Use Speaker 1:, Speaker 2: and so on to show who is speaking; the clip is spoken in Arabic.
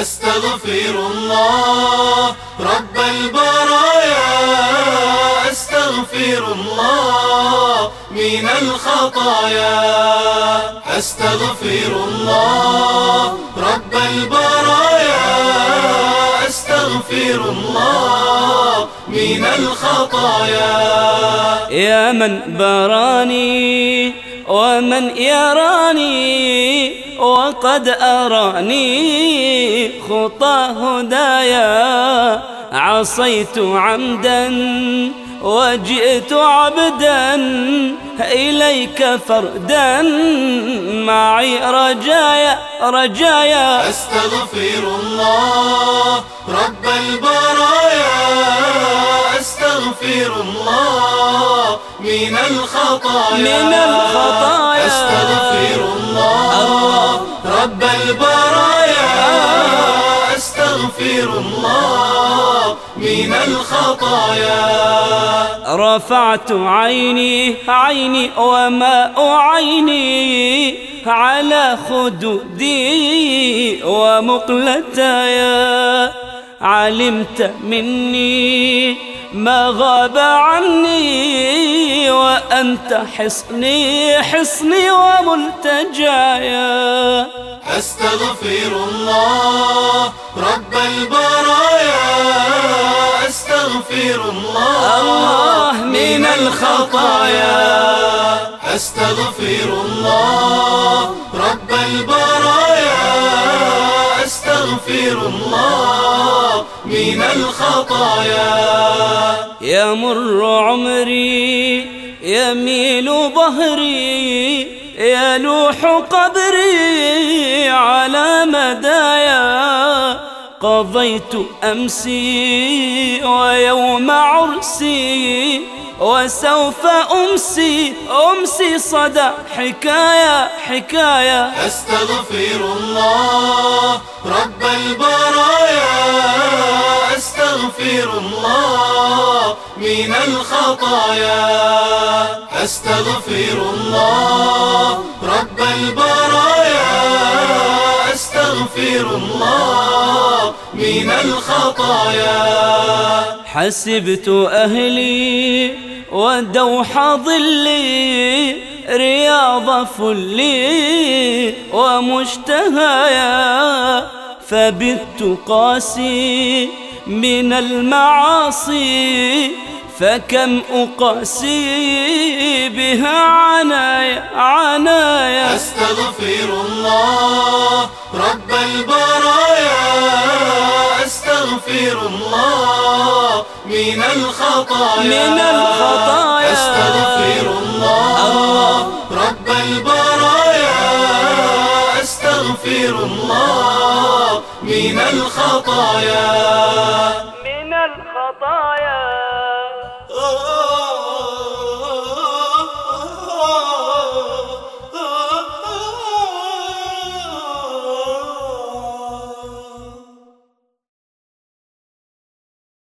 Speaker 1: أستغفر الله. رب البرايا أستغفر الله. من الخطايا أستغفر الله. رب البرايا أستغفر الله. من الخطايا.
Speaker 2: يا من براني ومن يراني وقد أراني خطى هدايا. عصيت عمدا وجئت عبدا إليك فردا. معي رجايا رجايا.
Speaker 1: أستغفر الله رب البرايا. أستغفر الله من الخطايا.
Speaker 2: من الخطايا.
Speaker 1: أستغفر الله. رب البرايا. أستغفر الله. من الخطايا.
Speaker 2: رفعت عيني عيني وماء عيني على خدودي ومقلتايا. علمت مني ما غاب عني وأنت حصني حصني وملتجايا.
Speaker 1: أستغفر الله رب البرايا. أستغفر الله
Speaker 2: الله من الخطايا.
Speaker 1: أستغفر الله رب البرايا. أستغفر الله من الخطايا.
Speaker 2: يمر عمري يميل ظهري يلوح قبري على مدايا قضيت أمسي ويوم عرسي وسوف أمسي أمسي صدى حكاية حكاية.
Speaker 1: أستغفر الله رب البرايا أستغفر الله من الخطايا. أستغفر الله رب البرايا. أستغفر الله من الخطايا.
Speaker 2: حسبت أهلي ودوح ظلي رياض فلي ومشتهايا فبت قاسي من المعاصي فكم أقاسي بها عنايا عنايا
Speaker 1: أستغفر الله رب البرايا أستغفر الله من الخطايا.
Speaker 2: من الخطايا.
Speaker 1: أستغفر الله. رب البرايا أستغفر الله من الخطايا.
Speaker 2: من الخطايا.